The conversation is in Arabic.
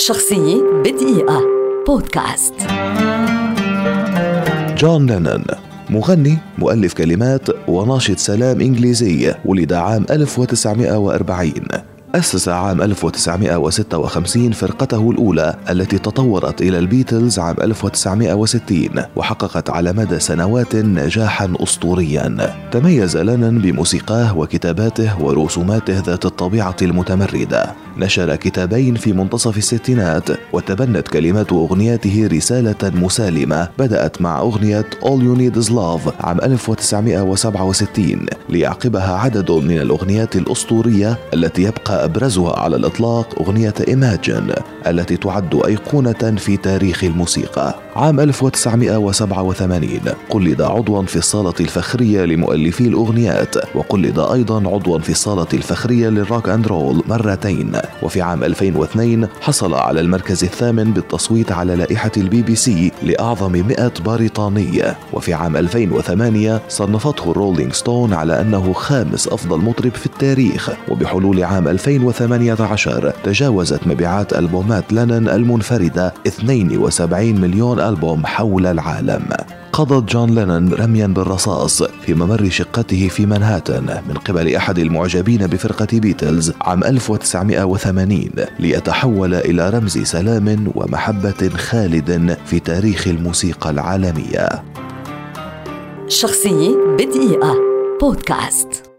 شخصية بدقيقة. بودكاست. جون لينون مغني مؤلف كلمات وناشط سلام إنجليزي ولد عام 1940 أسس عام 1956 فرقته الأولى التي تطورت إلى البيتلز عام 1960 وحققت على مدى سنوات نجاحا أسطوريا. تميز لينون بموسيقاه وكتاباته ورسوماته ذات الطبيعة المتمردة. نشر كتابين في منتصف الستينات وتبنت كلمات أغنياته رسالة مسالمة بدأت مع أغنية All You Need Is Love عام 1967 ليعقبها عدد من الأغنيات الأسطورية التي يبقى أبرزها على الإطلاق أغنية Imagine التي تعد أيقونة في تاريخ الموسيقى. عام 1987 قلد عضوا في الصالة الفخرية لمؤلفي الأغنيات وقلد أيضا عضوا في الصالة الفخرية للروك أند رول مرتين. وفي عام 2002 حصل على المركز الثامن بالتصويت على لائحة البي بي سي لأعظم 100 بريطاني وفي عام 2008 صنفته ال Rolling Stone على أنه خامس أفضل مطرب في التاريخ. وبحلول عام 2018 تجاوزت مبيعات ألبومات لينون المنفردة 72 مليون ألبوم حول العالم. قضى جون لينون رميا بالرصاص في ممر شقته في مانهاتن من قبل أحد المعجبين بفرقة بيتلز عام 1980 ليتحول إلى رمز سلام ومحبة خالد في تاريخ الموسيقى العالمية. شخصية بدقيقة. بودكاست.